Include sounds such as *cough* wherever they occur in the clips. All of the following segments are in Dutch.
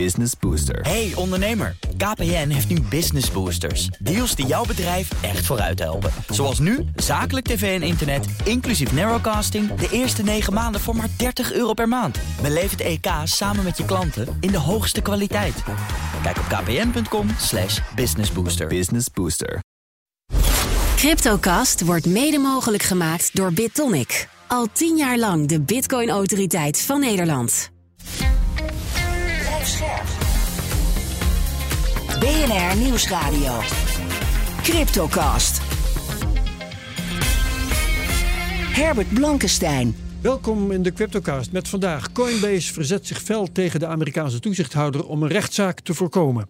Business Booster. Hey ondernemer, KPN heeft nu Business Boosters. Deals die jouw bedrijf echt vooruit helpen. Zoals nu, zakelijk tv en internet, inclusief narrowcasting... de eerste 9 maanden voor maar 30 euro per maand. Beleef het EK samen met je klanten in de hoogste kwaliteit. Kijk op kpn.com slash businessbooster. Business Booster. Cryptocast wordt mede mogelijk gemaakt door BitTonic. Al tien jaar lang de Bitcoin-autoriteit van Nederland. BNR Nieuwsradio. Cryptocast. Herbert Blankenstein. Welkom in de Cryptocast met vandaag Coinbase verzet zich fel tegen de Amerikaanse toezichthouder om een rechtszaak te voorkomen.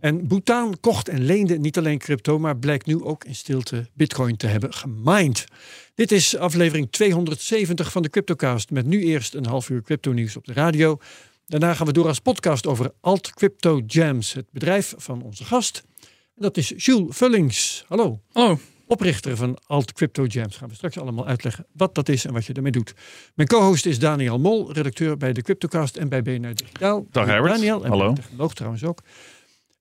En Bhutan kocht en leende niet alleen crypto, maar blijkt nu ook in stilte Bitcoin te hebben gemined. Dit is aflevering 270 van de Cryptocast met nu eerst een half uur crypto nieuws op de radio. Daarna gaan we door als podcast over Alt Crypto Jams, het bedrijf van onze gast. Dat is Jules Vullings. Hallo. Hallo. Oprichter van Alt Crypto Jams. Gaan we straks allemaal uitleggen wat dat is en wat je ermee doet. Mijn co-host is Daniel Mol, redacteur bij de Cryptocast en bij BNR Digitaal. Dag Herbert. Daniel en Hallo. technoloog trouwens ook.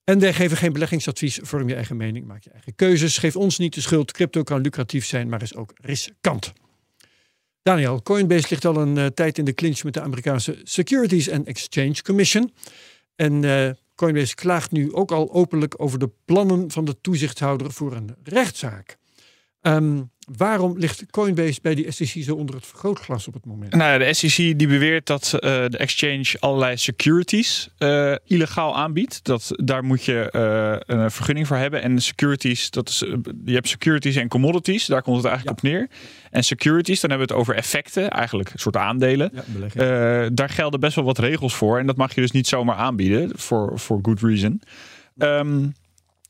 En wij geven geen beleggingsadvies. Vorm je eigen mening, maak je eigen keuzes. Geef ons niet de schuld. Crypto kan lucratief zijn, maar is ook riskant. Daniel, Coinbase ligt al een eh, tijd in de clinch met de Amerikaanse Securities and Exchange Commission. En eh, Coinbase klaagt nu ook al openlijk over de plannen van de toezichthouder voor een rechtszaak. Ehm, waarom ligt Coinbase bij die SEC zo onder het vergrootglas op het moment? Nou de SEC die beweert dat eh, de exchange allerlei securities eh, illegaal aanbiedt. Dat, daar moet je eh, een vergunning voor hebben. En securities, dat is, je hebt securities en commodities. Daar komt het eigenlijk op neer. En securities, dan hebben we het over effecten, eigenlijk een soort aandelen. Ja, daar gelden best wel wat regels voor. En dat mag je dus niet zomaar aanbieden, voor good reason. Ehm,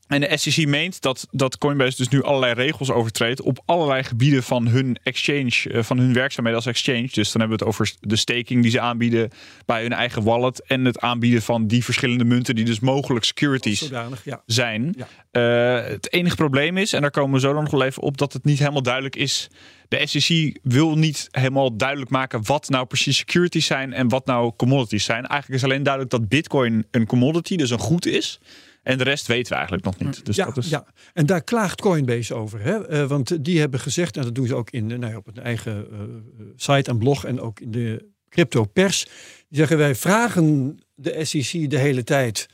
en de SEC meent dat, dat Coinbase dus nu allerlei regels overtreedt op allerlei gebieden van hun exchange, eh, van hun werkzaamheden als exchange. Dus dan hebben we het over de staking die ze aanbieden bij hun eigen wallet en het aanbieden van die verschillende munten die dus mogelijk securities Zodanig, ja. zijn. Ja. Eh, het enige probleem is, en daar komen we zo dan nog wel even op, dat het niet helemaal duidelijk is. De SEC wil niet helemaal duidelijk maken wat nou precies securities zijn en wat nou commodities zijn. Eigenlijk is alleen duidelijk dat Bitcoin een commodity, dus een goed is. En de rest weten we eigenlijk nog niet. Dus ja, dat is... ja, en daar klaagt Coinbase over. Hè? Eh, want die hebben gezegd, en dat doen ze ook in, de- nou ja, op hun eigen eh, site en blog en ook in de crypto pers. Die zeggen wij vragen de SEC de hele tijd.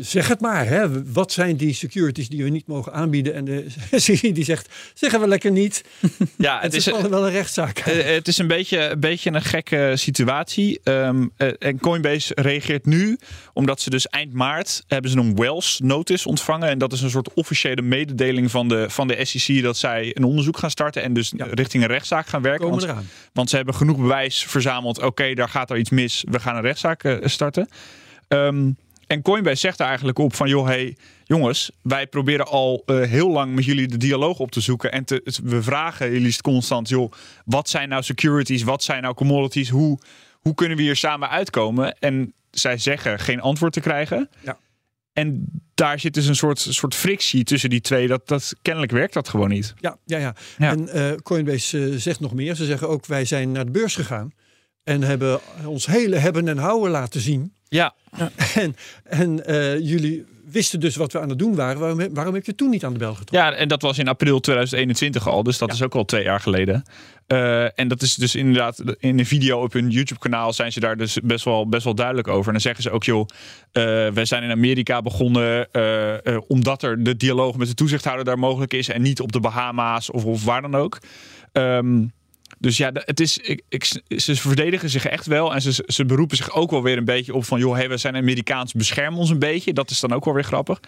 Zeg het maar, hè? wat zijn die securities die we niet mogen aanbieden? En de *laughs* SEC die zegt, zeggen we lekker niet. *laughs* Ja, Het is wel, een rechtszaak. Eh, het is een beetje, een beetje een gekke situatie. Ehm, eh, en Coinbase reageert nu omdat ze dus eind maart hebben ze een Wells notice ontvangen. En dat is een soort officiële mededeling van de, van de SEC dat zij een onderzoek gaan starten en dus Ja. richting een rechtszaak gaan werken. Komen Want, want ze hebben genoeg bewijs verzameld. Oké, daar gaat er iets mis. We gaan een rechtszaak eh, starten. Ehm, en Coinbase zegt er eigenlijk op van, joh, hey, jongens, wij proberen al eh, heel lang met jullie de dialoog op te zoeken. En te, we vragen jullie constant, joh, wat zijn nou securities? Wat zijn nou commodities? Hoe, hoe kunnen we hier samen uitkomen? En zij zeggen geen antwoord te krijgen. Ja. En daar zit dus een soort, soort frictie tussen die twee. Dat, dat, kennelijk werkt dat gewoon niet. Ja, ja, ja. Ja. En eh, Coinbase eh, zegt nog meer. Ze zeggen ook, wij zijn naar de beurs gegaan. En hebben ons hele hebben en houden laten zien. Ja, En, en eh, jullie wisten dus wat we aan het doen waren. Waarom, heb- waarom heb je toen niet aan de bel getrokken? Ja, en dat was in april 2021 al. Dus dat Ja. is ook al twee jaar geleden. Eh, en dat is dus inderdaad in een video op hun YouTube-kanaal zijn ze daar dus best wel, best wel duidelijk over. En dan zeggen ze ook, joh, eh, wij zijn in Amerika begonnen eh, eh, omdat er de dialoog met de toezichthouder daar mogelijk is en niet op de Bahama's of, of waar dan ook. Ehm, dus ja, het is, ik, ik, ze verdedigen zich echt wel. En ze, ze beroepen zich ook wel weer een beetje op van... joh, hey, we zijn Amerikaans, bescherm ons een beetje. Dat is dan ook wel weer grappig.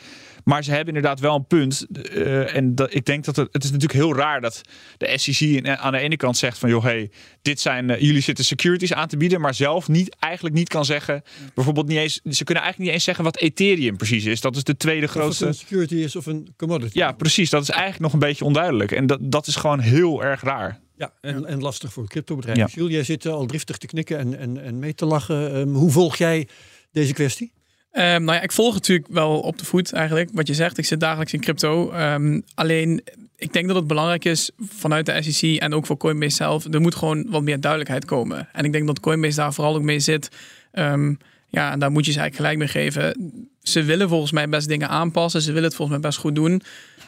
Maar ze hebben inderdaad wel een punt. eh, en dat, ik denk dat het, het is natuurlijk heel raar dat de SEC in- aan de ene kant zegt van... joh, hey, dit zijn, eh, jullie zitten securities aan te bieden... maar zelf niet, eigenlijk niet kan zeggen... bijvoorbeeld niet eens... ze kunnen eigenlijk niet eens zeggen wat Ethereum precies is. Dat is de tweede Of grootste... een security is of een commodity. Ja, precies. Dat is eigenlijk nog een beetje onduidelijk. En dat, dat is gewoon heel erg raar. Ja, en, en lastig voor cryptobedrijf. Ja. Jules, jij zit eh, al driftig te knikken en, en, en mee te lachen. Ehm, hoe volg jij deze kwestie? Ehm, nou ja, ik volg het natuurlijk wel op de voet eigenlijk. Wat je zegt, ik zit dagelijks in crypto. Ehm, alleen, ik denk dat het belangrijk is vanuit de SEC en ook voor Coinbase zelf. Er moet gewoon wat meer duidelijkheid komen. En ik denk dat Coinbase daar vooral ook mee zit. Ehm, Ja, en daar moet je ze eigenlijk gelijk mee geven. Ze willen volgens mij best dingen aanpassen. Ze willen het volgens mij best goed doen.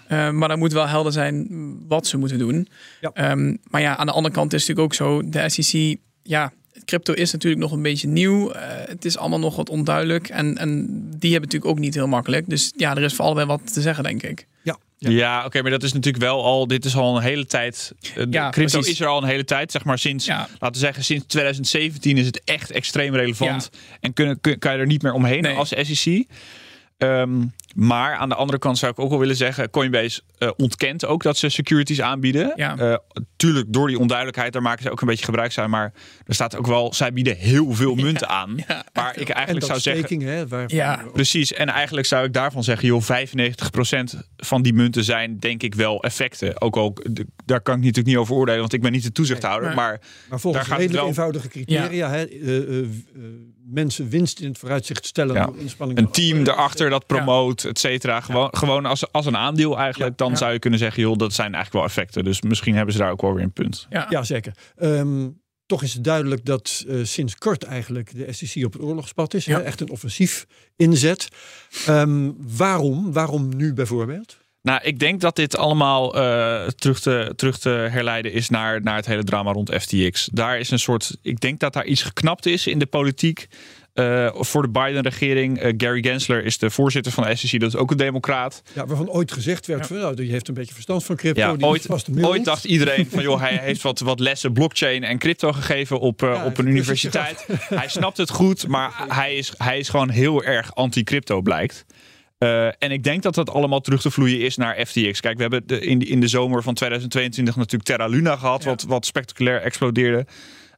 Uh, maar dan moet wel helder zijn wat ze moeten doen. Ja. Um, maar ja, aan de andere kant is het natuurlijk ook zo. De SEC, ja, crypto is natuurlijk nog een beetje nieuw. Uh, het is allemaal nog wat onduidelijk. En, en die hebben natuurlijk ook niet heel makkelijk. Dus ja, er is voor allebei wat te zeggen, denk ik. Ja, Ja, ja. oké, maar dat is natuurlijk wel al. Dit is al een hele tijd. eh, de Ja, crypto precies. is er al een hele tijd, zeg maar sinds. Ja. Laten we zeggen, sinds 2017 is het echt extreem relevant. En kunnen, kun, kan je er niet meer omheen Nee. als SEC. Ehm, maar aan de andere kant zou ik ook wel willen zeggen: Coinbase eh, ontkent ook dat ze securities aanbieden. Ja. Eh, tuurlijk, door die onduidelijkheid, daar maken ze ook een beetje gebruik van. Maar er staat ook wel, zij bieden heel veel munten aan. Ja. Maar ik En eigenlijk dat zou zeggen. hè, waar, Ja. Precies, en eigenlijk zou ik daarvan zeggen, joh, 95% van die munten zijn denk ik wel effecten. Ook al, daar kan ik natuurlijk niet over oordelen, want ik ben niet de toezichthouder. Nee. maar Maar volgens Daar gaat wel- eenvoudige criteria. Hè, eh, mensen winst in het vooruitzicht stellen Ja. door inspanningen. een team erachter dat promoot, et cetera. Gewoon, gewoon als, als een aandeel eigenlijk, dan Ja. zou je kunnen zeggen, joh, dat zijn eigenlijk wel effecten. Dus misschien hebben ze daar ook wel weer een punt. Ja. Ja, zeker. Ehm, toch is het duidelijk dat eh, sinds kort eigenlijk de SEC op het oorlogspad is. Ja. Hè, echt een offensief inzet. Ehm, waarom? Waarom nu bijvoorbeeld? Nou, ik denk dat dit allemaal eh, terug, te, terug te herleiden is naar, naar het hele drama rond FTX. Daar is een soort. Ik denk dat daar iets geknapt is in de politiek. Eh, voor de Biden-regering. Eh, Gary Gensler is de voorzitter van de SEC, dat is ook een democraat. Ja, waarvan ooit gezegd werd, van, nou, die heeft een beetje verstand van crypto. Ja, die ooit, dacht iedereen van joh, hij heeft wat, wat lessen blockchain en crypto gegeven op, eh, Ja, op een universiteit. *laughs* Hij snapt het goed, maar hij is, hij is gewoon heel erg anti-crypto blijkt. En ik denk dat dat allemaal terug te vloeien is naar FTX. Kijk, we hebben de, in, de, in de zomer van 2022 natuurlijk Terra Luna gehad, wat, wat spectaculair explodeerde.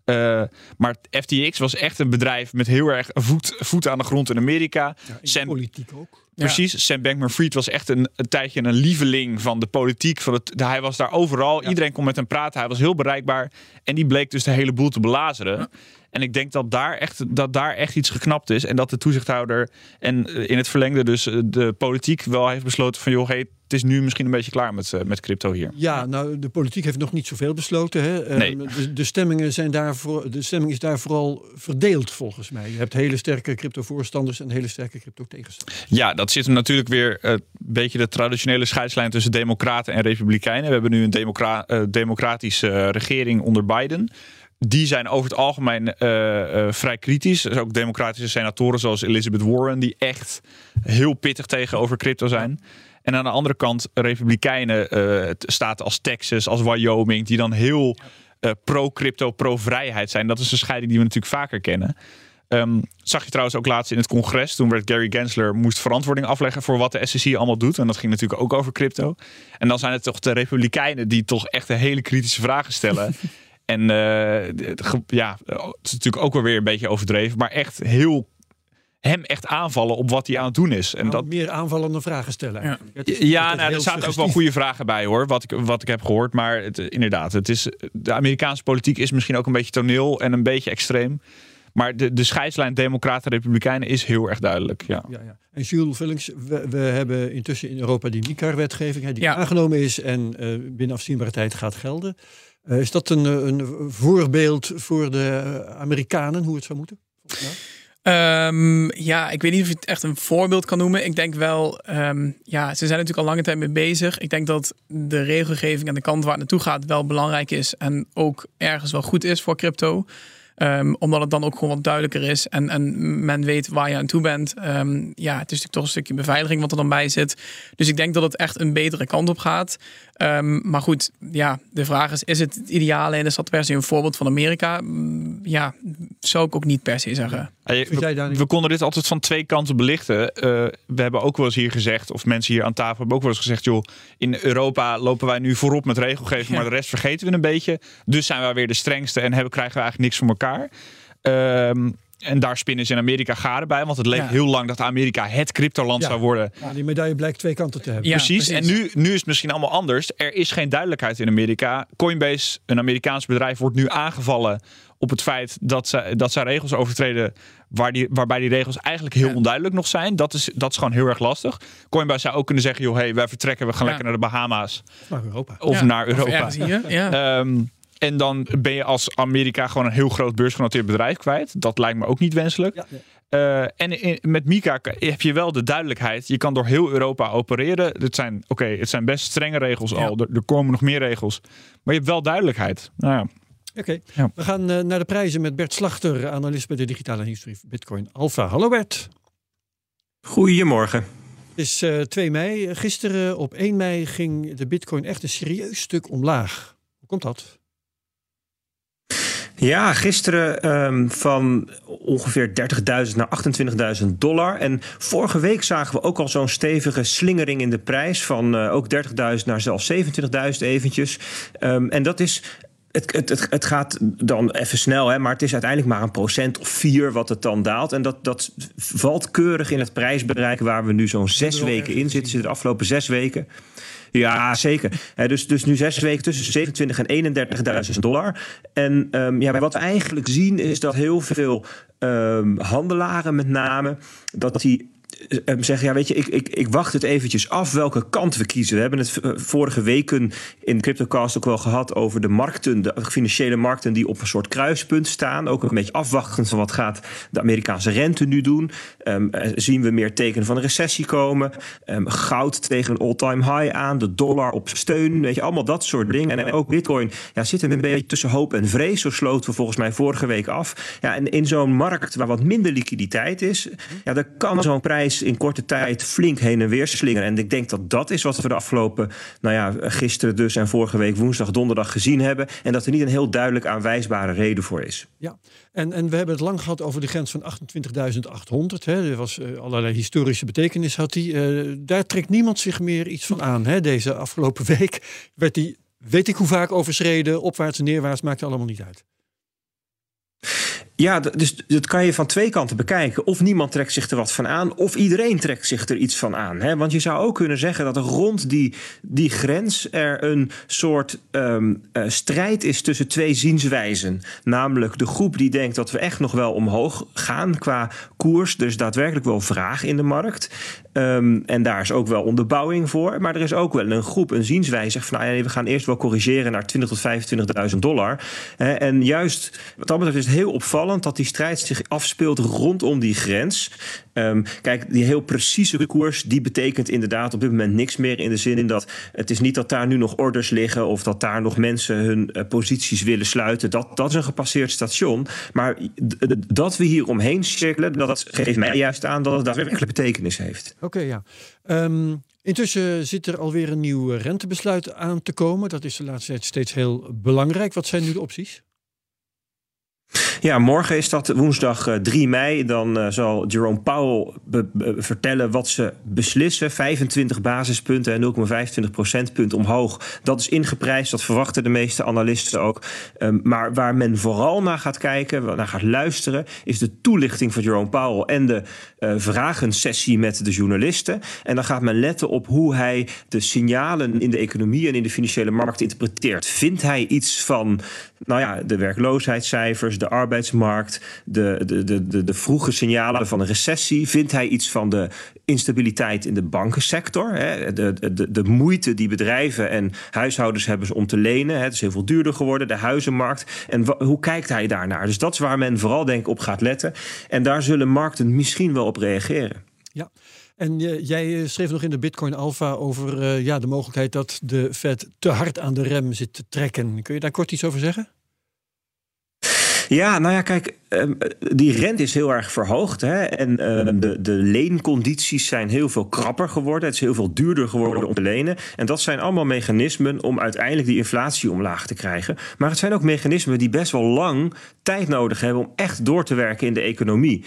Eh, maar FTX was echt een bedrijf met heel erg een voet, voet aan de grond in Amerika. Ja, in de Sam politiek ook. Precies, Sam Bankman-Fried was echt een, een tijdje een lieveling van de politiek. Van het, hij was daar overal, iedereen kon met hem praten, hij was heel bereikbaar. En die bleek dus de hele boel te belazeren. En ik denk dat daar, echt, dat daar echt iets geknapt is. En dat de toezichthouder en eh, in het verlengde dus eh, de politiek wel heeft besloten van... joh, hey, het is nu misschien een beetje klaar met, eh, met crypto hier. Ja, nou, de politiek heeft nog niet zoveel besloten. Hè. Ehm, Nee. De, de, stemmingen zijn daarvoor, de stemming is daar vooral verdeeld volgens mij. Je hebt hele sterke crypto-voorstanders en hele sterke crypto-tegenstanders. Ja, dat zit hem natuurlijk weer eh, een beetje de traditionele scheidslijn tussen democraten en republikeinen. We hebben nu een democra eh, democratische regering onder Biden. Die zijn over het algemeen vrij kritisch. Er zijn ook democratische senatoren zoals Elizabeth Warren, die echt heel pittig tegenover crypto zijn. En aan de andere kant republikeinen, het- staten als Texas, als Wyoming, die dan heel eh, pro-crypto, pro-vrijheid zijn. Dat is een scheiding die we natuurlijk vaker kennen. Ehm, zag je trouwens ook laatst in het congres. Toen werd Gary Gensler moest verantwoording afleggen voor wat de SEC allemaal doet. En dat ging natuurlijk ook over crypto. En dan zijn het toch de Republikeinen die toch echt een hele kritische vragen stellen. *laughs* en eh, de- ja, het is natuurlijk ook wel weer een beetje overdreven. Maar echt heel hem echt aanvallen op wat hij aan het doen is. En Nou, dat, meer aanvallen dan vragen stellen. Ja. is ja, nou, er zaten ook wel goede vragen bij hoor, wat ik, wat ik heb gehoord. Maar het, eh, inderdaad, het is, de Amerikaanse politiek is misschien ook een beetje toneel en een beetje extreem. Maar de, de scheidslijn Democraten-Republikeinen is heel erg duidelijk. Ja. Ja, ja. En Jules Vullings, we, we hebben intussen in Europa die MICAR-wetgeving, hè, die Ja. aangenomen is en eh, binnen afzienbare tijd gaat gelden. Eh, is dat een, een voorbeeld voor de Amerikanen, hoe het zou moeten? volgens Ehm, ja, ik weet niet of je het echt een voorbeeld kan noemen. Ik denk wel, ehm, ja, ze zijn natuurlijk al lange tijd mee bezig. Ik denk dat de regelgeving en de kant waar het naartoe gaat wel belangrijk is. En ook ergens wel goed is voor crypto. Ehm, omdat het dan ook gewoon wat duidelijker is en, en men weet waar je aan toe bent. Ja, het is natuurlijk toch een stukje beveiliging wat er dan bij zit. Dus ik denk dat het echt een betere kant op gaat. Ehm, maar goed, ja, de vraag is: is het het ideale en is dat per se een voorbeeld van Amerika? Mm, Ja, zou ik ook niet per se zeggen. We, konden dit altijd van twee kanten belichten. Eh, we hebben ook wel eens hier gezegd, of mensen hier aan tafel hebben ook wel eens gezegd, joh, in Europa lopen wij nu voorop met regelgeving, Ja. maar de rest vergeten we een beetje. Dus zijn wij weer de strengste en hebben, krijgen we eigenlijk niks voor elkaar. Ehm, en daar spinnen ze in Amerika garen bij, want het leek Ja. heel lang dat Amerika het cryptoland Ja. zou worden. Ja, die medaille blijkt twee kanten te hebben. Ja, precies. precies. En nu, nu is het misschien allemaal anders. Er is geen duidelijkheid in Amerika. Coinbase, een Amerikaans bedrijf, wordt nu aangevallen op het feit dat zij, dat zij regels overtreden waar die, waarbij die regels eigenlijk heel Ja. onduidelijk nog zijn. Dat is, dat is gewoon heel erg lastig. Coinbase zou ook kunnen zeggen, joh, hey, wij vertrekken, we gaan Ja. lekker naar de Bahama's Naar Europa. of Ja, naar Europa. ergens hier, ja. En dan ben je als Amerika gewoon een heel groot beursgenoteerd bedrijf kwijt. Dat lijkt me ook niet wenselijk. Ja. Uh, en in, met Mika heb je wel de duidelijkheid. Je kan door heel Europa opereren. Het zijn, oké, het zijn best strenge regels al. Er, er, komen nog meer regels. Maar je hebt wel duidelijkheid. Nou ja. Oké, ja. we gaan uh, naar de prijzen met Bert Slachter, analist bij de digitale industrie Bitcoin Alpha. Hallo Bert. Goedemorgen. Het is uh, 2 mei. Gisteren op 1 mei ging de Bitcoin echt een serieus stuk omlaag. Hoe komt dat? Ja, gisteren um, van ongeveer 30.000 naar 28.000 dollar. En vorige week zagen we ook al zo'n stevige slingering in de prijs van uh, ook 30.000 naar zelfs 27.000 eventjes. Um, en dat is het, het, het, het, gaat dan even snel, hè, maar het is uiteindelijk maar een procent of vier wat het dan daalt. En dat, dat valt keurig in het prijsbereik waar we nu zo'n zes weken in zitten. De afgelopen zes weken. Ja, zeker. dus, dus nu zes weken tussen 27 en 31.000 dollar. En um, ja, wat we eigenlijk zien is dat heel veel um, handelaren met name... dat die uh, zeggen, ja, weet je, ik, ik, ik wacht het eventjes af welke kant we kiezen. We hebben het uh, vorige weken in CryptoCast ook wel gehad over de markten, de financiële markten die op een soort kruispunt staan. Ook een beetje afwachtend van wat gaat de Amerikaanse rente nu doen. Um, uh, zien we meer tekenen van een recessie komen. Um, goud tegen een all-time high aan, de dollar op steun, weet je, allemaal dat soort dingen. En ook Bitcoin ja, zit een beetje tussen hoop en vrees. Zo sloten we volgens mij vorige week af. Ja, en in zo'n markt waar wat minder liquiditeit is, ja, dan kan zo'n in korte tijd flink heen en weer slingeren. En ik denk dat dat is wat we de afgelopen, nou ja, gisteren dus en vorige week woensdag, donderdag gezien hebben. En dat er niet een heel duidelijk aanwijsbare reden voor is. Ja, en, en we hebben het lang gehad over de grens van 28.800. Er was uh, allerlei historische betekenis had die. Uh, daar trekt niemand zich meer iets van aan. Hè? Deze afgelopen *laughs* week werd die, weet ik hoe vaak overschreden, opwaarts en neerwaarts, maakt allemaal niet uit. Ja, dus dat kan je van twee kanten bekijken. Of niemand trekt zich er wat van aan, of iedereen trekt zich er iets van aan. Hè? Want je zou ook kunnen zeggen dat er rond die, die grens er een soort um, uh, strijd is tussen twee zienswijzen. Namelijk de groep die denkt dat we echt nog wel omhoog gaan qua koers. Er is daadwerkelijk wel vraag in de markt. Um, en daar is ook wel onderbouwing voor. Maar er is ook wel een groep, een zienswijze van nou ja, we gaan eerst wel corrigeren naar 20 tot 25.000 dollar. en juist wat dat betreft is het heel opvallend dat die strijd zich afspeelt rondom die grens. Um, kijk, die heel precieze koers, die betekent inderdaad op dit moment niks meer. In de zin in dat het is niet dat daar nu nog orders liggen of dat daar nog mensen hun uh, posities willen sluiten. Dat, dat is een gepasseerd station. Maar dat we hier omheen cirkelen, dat geeft mij juist aan dat het daadwerkelijk betekenis heeft. Oké, ja. Um, intussen zit er alweer een nieuw rentebesluit aan te komen. Dat is de laatste tijd steeds heel belangrijk. Wat zijn nu de opties? Ja, morgen is dat woensdag 3 mei. Dan uh, zal Jerome Powell vertellen wat ze beslissen. 25 basispunten en 0,25 procentpunt omhoog. Dat is ingeprijsd, dat verwachten de meeste analisten ook. Um, maar waar men vooral naar gaat kijken, naar gaat luisteren, is de toelichting van Jerome Powell en de uh, vragensessie met de journalisten. En dan gaat men letten op hoe hij de signalen in de economie en in de financiële markt interpreteert. Vindt hij iets van, nou ja, de werkloosheidscijfers, de arbeidsmarkt, de, de, de, de, de vroege signalen van een recessie? Vindt hij iets van de instabiliteit in de bankensector? Hè? De, de, de moeite die bedrijven en huishoudens hebben om te lenen. Het is heel veel duurder geworden, de huizenmarkt. En hoe kijkt hij daarnaar? Dus dat is waar men vooral denk ik op gaat letten. En daar zullen markten misschien wel op reageren. Ja. En uh, jij schreef nog in de Bitcoin Alpha over uh, ja, de mogelijkheid dat de Fed te hard aan de rem zit te trekken. Kun je daar kort iets over zeggen? Ja, nou ja, kijk, um, die rente is heel erg verhoogd. Hè? En um, de, de leencondities zijn heel veel krapper geworden. Het is heel veel duurder geworden om te lenen. En dat zijn allemaal mechanismen om uiteindelijk die inflatie omlaag te krijgen. Maar het zijn ook mechanismen die best wel lang tijd nodig hebben om echt door te werken in de economie.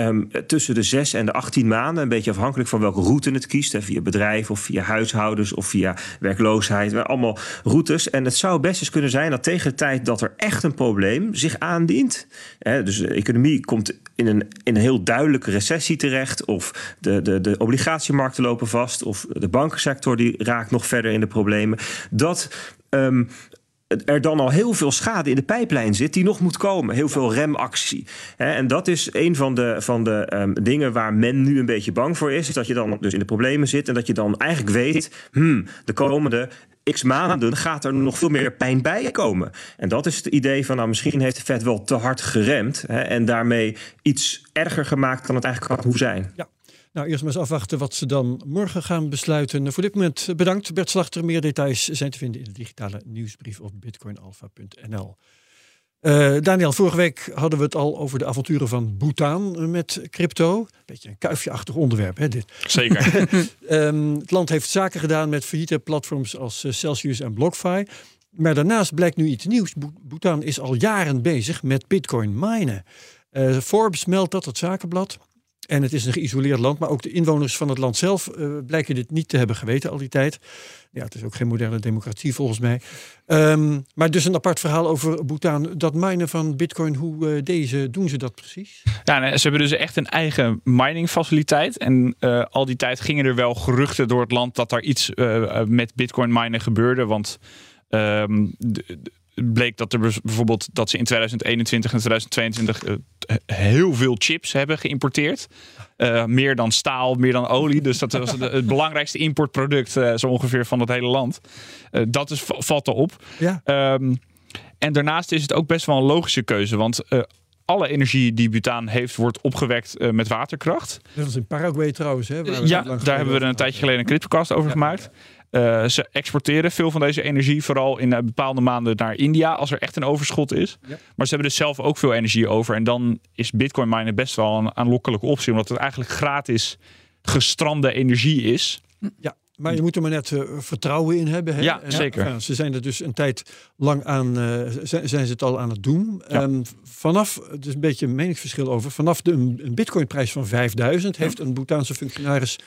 Um, tussen de 6 en de 18 maanden, een beetje afhankelijk van welke route het kiest. Hè, via bedrijf of via huishoudens of via werkloosheid. Allemaal routes. En het zou best eens kunnen zijn dat tegen de tijd dat er echt een probleem zich aandient. Hè, dus de economie komt in een, in een heel duidelijke recessie terecht. Of de, de, de obligatiemarkten lopen vast. Of de bankensector die raakt nog verder in de problemen. Dat. Um, er dan al heel veel schade in de pijplijn zit die nog moet komen. Heel veel remactie. En dat is een van de, van de ehm, dingen waar men nu een beetje bang voor is. Dat je dan dus in de problemen zit en dat je dan eigenlijk weet... Hmm, de komende x maanden gaat er nog veel meer pijn bij komen. En dat is het idee van, nou, misschien heeft de Fed wel te hard geremd... Hè, en daarmee iets erger gemaakt dan het eigenlijk had hoeven zijn. Ja. Nou, eerst maar eens afwachten wat ze dan morgen gaan besluiten. Voor dit moment bedankt Bert Slachter. Meer details zijn te vinden in de digitale nieuwsbrief op bitcoinalpha.nl. Uh, Daniel, vorige week hadden we het al over de avonturen van Bhutan met crypto. Beetje een kuifje-achtig onderwerp, hè, dit. Zeker. um, *laughs* het land heeft zaken gedaan met failliete platforms als eh, Celsius en BlockFi. Maar daarnaast blijkt nu iets nieuws. Bhutan is al jaren bezig met bitcoin minen. Uh, Forbes meldt dat, het zakenblad. En het is een geïsoleerd land, maar ook de inwoners van het land zelf uh, blijken dit niet te hebben geweten al die tijd. Ja, het is ook geen moderne democratie volgens mij. Um, maar dus een apart verhaal over Bhutan. Dat minen van bitcoin, hoe uh, deze, doen ze dat precies? Ja, ze hebben dus echt een eigen miningfaciliteit. En uh, al die tijd gingen er wel geruchten door het land dat daar iets met bitcoin minen gebeurde. Want de, bleek dat er bijvoorbeeld dat ze in 2021 en 2022 heel veel chips hebben geïmporteerd. Uh, meer dan staal, meer dan olie. Dus dat was het belangrijkste importproduct uh, zo ongeveer van het hele land. Uh, dat is, valt erop. Ja. Um, en daarnaast is het ook best wel een logische keuze. Want alle energie die Butaan heeft, wordt opgewekt met waterkracht. Dat is in Paraguay trouwens. Hè, ja, daar hebben we er een tijdje geleden een cryptocast over ja. gemaakt. Uh, ze exporteren veel van deze energie, vooral in uh, bepaalde maanden naar India, als er echt een overschot is. Ja. Maar ze hebben dus zelf ook veel energie over. En dan is Bitcoin minen best wel een aanlokkelijke optie, omdat het eigenlijk gratis gestrande energie is. Ja. Maar je moet er maar net uh, vertrouwen in hebben. Hè? Ja, en, zeker. Ja, ze zijn er dus een tijd lang aan, uh, zijn, zijn, ze het al aan het doen. Ja. Um, vanaf, het is een beetje een meningsverschil over, vanaf de, een, bitcoinprijs van 5000 heeft een Bhutaanse functionaris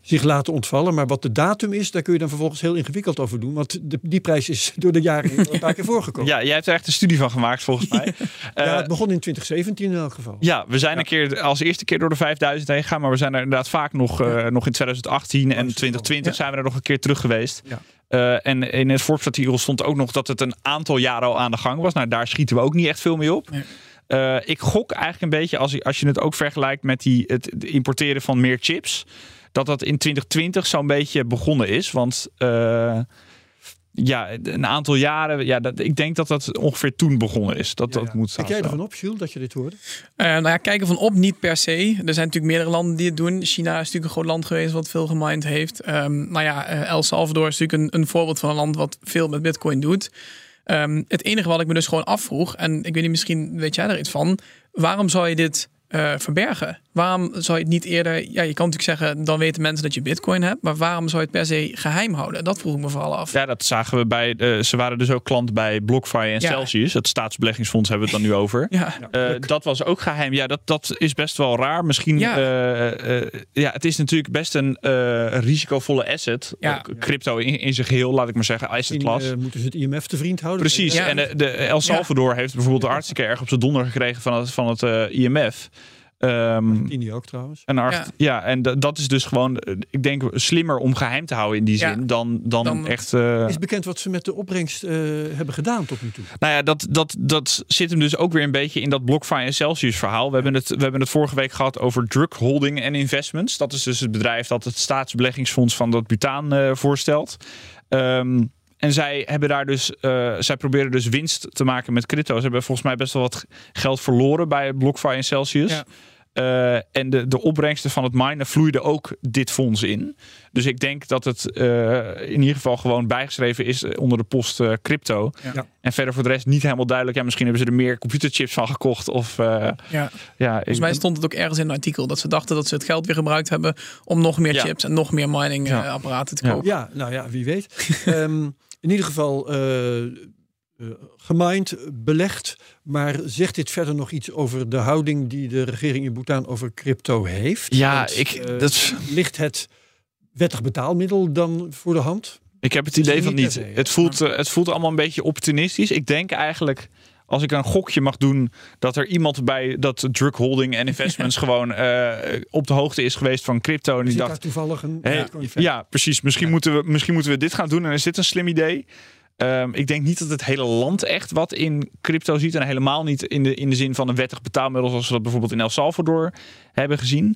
zich laten ontvallen. Maar wat de datum is, daar kun je dan vervolgens heel ingewikkeld over doen. Want de, die prijs is *laughs* door de jaren een paar keer voorgekomen. Ja, jij hebt er echt een studie van gemaakt volgens mij. *laughs* ja, het begon in 2017 in elk geval. Ja, we zijn een keer als eerste keer door de 5000 heen gegaan. Maar we zijn er inderdaad vaak nog, nog in 2018 en 2020 zijn we er nog een keer terug geweest. Ja. Uh, en in het Forbes-artikel stond ook nog dat het een aantal jaren al aan de gang was. Nou, daar schieten we ook niet echt veel mee op. Nee. Uh, ik gok eigenlijk een beetje, als je, als je het ook vergelijkt met die, het, importeren van meer chips, dat dat in 2020 zo'n beetje begonnen is. Want uh, ja, een aantal jaren, ja, dat, ik denk dat dat ongeveer toen begonnen is. Dat, Ja, dat ja. moet Kijk jij ervan op, Jules, dat je dit hoorde? Uh, nou ja, kijken van op niet per se. Er zijn natuurlijk meerdere landen die het doen. China is natuurlijk een groot land geweest wat veel gemined heeft. Um, nou ja, uh, El Salvador is natuurlijk een, een, voorbeeld van een land wat veel met bitcoin doet. Um, het enige wat ik me dus gewoon afvroeg, en ik weet niet, misschien weet jij er iets van. Waarom zou je dit uh, verbergen? Waarom zou je het niet eerder... Ja, je kan natuurlijk zeggen, dan weten mensen dat je bitcoin hebt. Maar waarom zou je het per se geheim houden? Dat vroeg ik me vooral af. Ja, dat zagen we bij... Uh, ze waren dus ook klant bij BlockFi en Ja. Celsius. Het staatsbeleggingsfonds hebben we het dan nu *laughs* over. Ja, Uh, dat was ook geheim. Ja, dat, dat is best wel raar. Misschien, Ja. ja. ja, het is natuurlijk best een uh, risicovolle asset. Ja. Ook Crypto in, in zijn geheel, laat ik maar zeggen. Asset class. eh, moeten ze het IMF te vriend houden. Precies. Ja. En de, de El Salvador heeft bijvoorbeeld hartstikke erg op zijn donder gekregen van het, van het uh, IMF. Um, Indie ook trouwens. en, ja. ja, en dat is dus gewoon, uh, ik denk, slimmer om geheim te houden in die Ja. zin dan, dan, Dan- echt. Uh, Is bekend wat ze met de opbrengst uh, hebben gedaan tot nu toe? nou ja, dat, dat, dat zit hem dus ook weer een beetje in dat BlockFi en Celsius verhaal. We hebben het, we hebben het vorige week gehad over drug holding en investments. Dat is dus het bedrijf dat het staatsbeleggingsfonds van dat butaan uh, voorstelt. Um, en zij hebben daar dus, uh, zij proberen dus winst te maken met crypto. Ze hebben volgens mij best wel wat geld verloren bij BlockFi en Celsius. Ja. Uh, en de, de opbrengsten van het minen vloeiden ook dit fonds in. Dus ik denk dat het uh, in ieder geval gewoon bijgeschreven is onder de post uh, crypto. Ja. En verder voor de rest niet helemaal duidelijk. Ja, misschien hebben ze er meer computerchips van gekocht. Of, uh, ja. ja, Volgens mij stond het ook ergens in een artikel dat ze dachten dat ze het geld weer gebruikt hebben om nog meer Ja. chips en nog meer mining Ja. uh, apparaten te Ja. kopen. Ja, nou ja, wie weet. um, *laughs* in ieder geval uh, uh, gemined, belegd. Maar zegt dit verder nog iets over de houding die de regering in Bhutan over crypto heeft? Ja, Want, ik, eh, dat, Ligt het wettig betaalmiddel dan voor de hand? ik heb het idee van niet Het voelt, het voelt allemaal een beetje opportunistisch. Ik denk eigenlijk als ik een gokje mag doen, dat er iemand bij dat drug holding en *laughs* investments gewoon uh, op de hoogte is geweest van crypto. En die dacht, daar toevallig een hey, ja, precies. Misschien, Ja. Moeten we, misschien moeten we dit gaan doen. En is dit een slim idee? Ehm, ik denk niet dat het hele land echt wat in crypto ziet. En helemaal niet in de, in de zin van een wettig betaalmiddel. Zoals we dat bijvoorbeeld in El Salvador hebben gezien.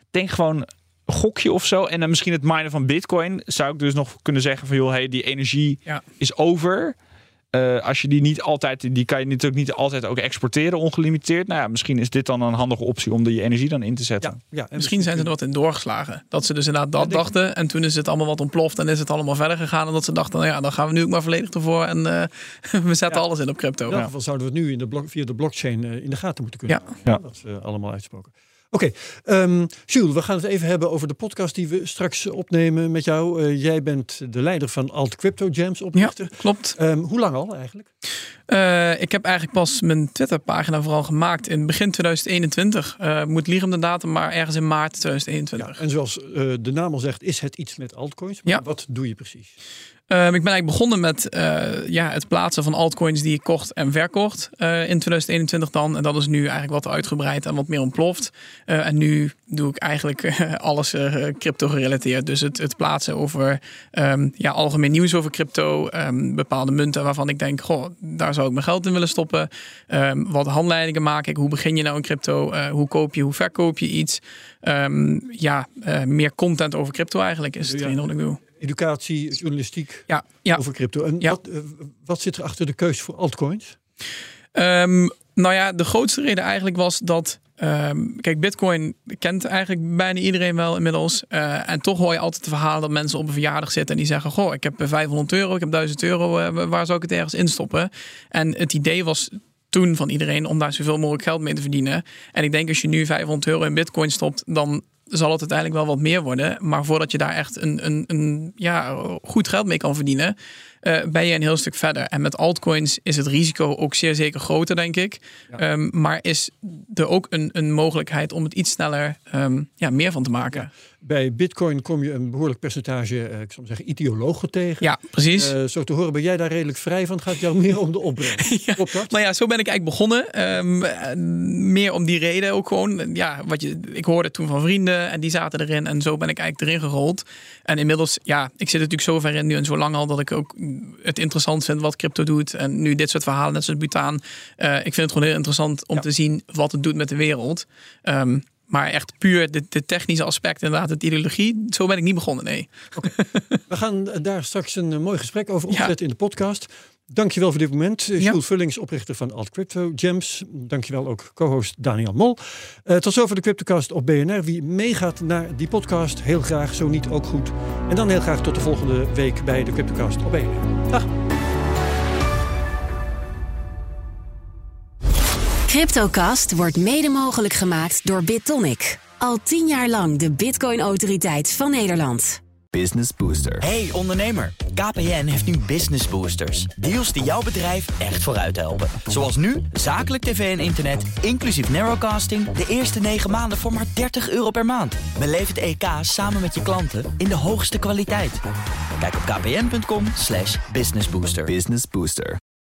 Ik denk gewoon een gokje of zo. En dan misschien het minen van bitcoin. Zou ik dus nog kunnen zeggen van joh, hey, die energie Ja. is over. Eh, als je die niet altijd, die kan je natuurlijk niet altijd ook exporteren ongelimiteerd. Nou ja, misschien is dit dan een handige optie om die energie dan in te zetten. Ja, ja, en Misschien zijn ze er wat in doorgeslagen. Dat ze dus inderdaad dat dachten. En toen is het allemaal wat ontploft. En is het allemaal verder gegaan. En dat ze dachten, nou ja, dan gaan we nu ook maar volledig ervoor. En eh, *laughs* we zetten Ja. alles in op crypto. In geval zouden we het nu in de blok, via de blockchain eh, in de gaten moeten kunnen Ja. Dat is allemaal uitsproken. Oké, ehm, Jules, we gaan het even hebben over de podcast die we straks opnemen met jou. Eh, jij bent de leider van Alt Crypto Jams Ja, oprichter. klopt. Ehm, hoe lang al eigenlijk? Eh, ik heb eigenlijk pas mijn Twitter-pagina vooral gemaakt in begin 2021. Eh moet liegen om de datum, maar ergens in maart 2021. En zoals de naam al zegt, is het iets met altcoins. Maar Ja. wat doe je precies? Ehm, ik ben eigenlijk begonnen met eh, ja, het plaatsen van altcoins die ik kocht en verkocht eh, in 2021 dan. En dat is nu eigenlijk wat uitgebreid en wat meer ontploft. Eh, en nu doe ik eigenlijk alles crypto gerelateerd. Dus het, het plaatsen over ehm, ja, algemeen nieuws over crypto. ehm, bepaalde munten waarvan ik denk, goh, daar zou ik mijn geld in willen stoppen. Wat handleidingen maak ik. Hoe begin je nou in crypto? Hoe koop je, hoe verkoop je iets? Ja, meer content over crypto eigenlijk is hetgeen Ja. wat ik doe. Educatie, journalistiek Ja, ja. over crypto. En Ja. wat, eh, wat zit er achter de keuze voor altcoins? Ehm, nou ja, de grootste reden eigenlijk was dat. ehm, kijk, Bitcoin kent eigenlijk bijna iedereen wel inmiddels. Eh, en toch hoor je altijd het verhaal dat mensen op een verjaardag zitten en die zeggen: Goh, ik heb eh, 500 euro, ik heb 1000 euro, eh, waar zou ik het ergens instoppen? En het idee was toen van iedereen om daar zoveel mogelijk geld mee te verdienen. En ik denk als je nu 500 euro in Bitcoin stopt, dan zal het uiteindelijk wel wat meer worden. Maar voordat je daar echt een, een, een ja, goed geld mee kan verdienen, eh, ben je een heel stuk verder. En met altcoins is het risico ook zeer zeker groter, denk ik. Ehm, maar is er ook een, een mogelijkheid om het iets sneller ehm, ja, meer van te maken. Bij bitcoin kom je een behoorlijk percentage, eh, ik zou zeggen, ideologen tegen. Ja, precies. Eh, zo te horen ben jij daar redelijk vrij van. Gaat jou meer om de opbrengst. *laughs* Klopt dat? Nou ja, zo ben ik eigenlijk begonnen. Ehm, eh, meer om die reden ook gewoon. Ja, wat je, ik hoorde toen van vrienden en die zaten erin. En zo ben ik eigenlijk erin gerold. En inmiddels, ja, ik zit natuurlijk zo ver in nu en zo lang al dat ik ook het interessant vind wat crypto doet. En nu dit soort verhalen, net zoals Butaan. Ik vind het gewoon heel interessant om Ja. te zien wat het doet met de wereld. Ehm, maar echt puur de, de technische aspect, inderdaad, het ideologie. Zo ben ik niet begonnen, nee. We gaan eh, daar straks een eh, mooi gesprek over Ja. opzetten in de podcast. Dankjewel voor dit moment. Eh, Ja. Jules Vullings, oprichter van Alt Crypto Gems. Dankjewel ook co-host Daniel Mol. Tot zover de Cryptocast op BNR. Wie meegaat naar die podcast, heel graag. Zo niet, ook goed. En dan heel graag tot de volgende week bij de Cryptocast op BNR. Dag. Cryptocast wordt mede mogelijk gemaakt door BitTonic. Al tien jaar lang de Bitcoin-autoriteit van Nederland. Business Booster. Hey ondernemer, KPN heeft nu Business Boosters. Deals die jouw bedrijf echt vooruit helpen. Zoals nu, zakelijk tv en internet, inclusief narrowcasting... de eerste 9 maanden voor maar 30 euro per maand. Beleef het EK samen met je klanten in de hoogste kwaliteit. Kijk op kpn.com slash businessbooster. Business Booster.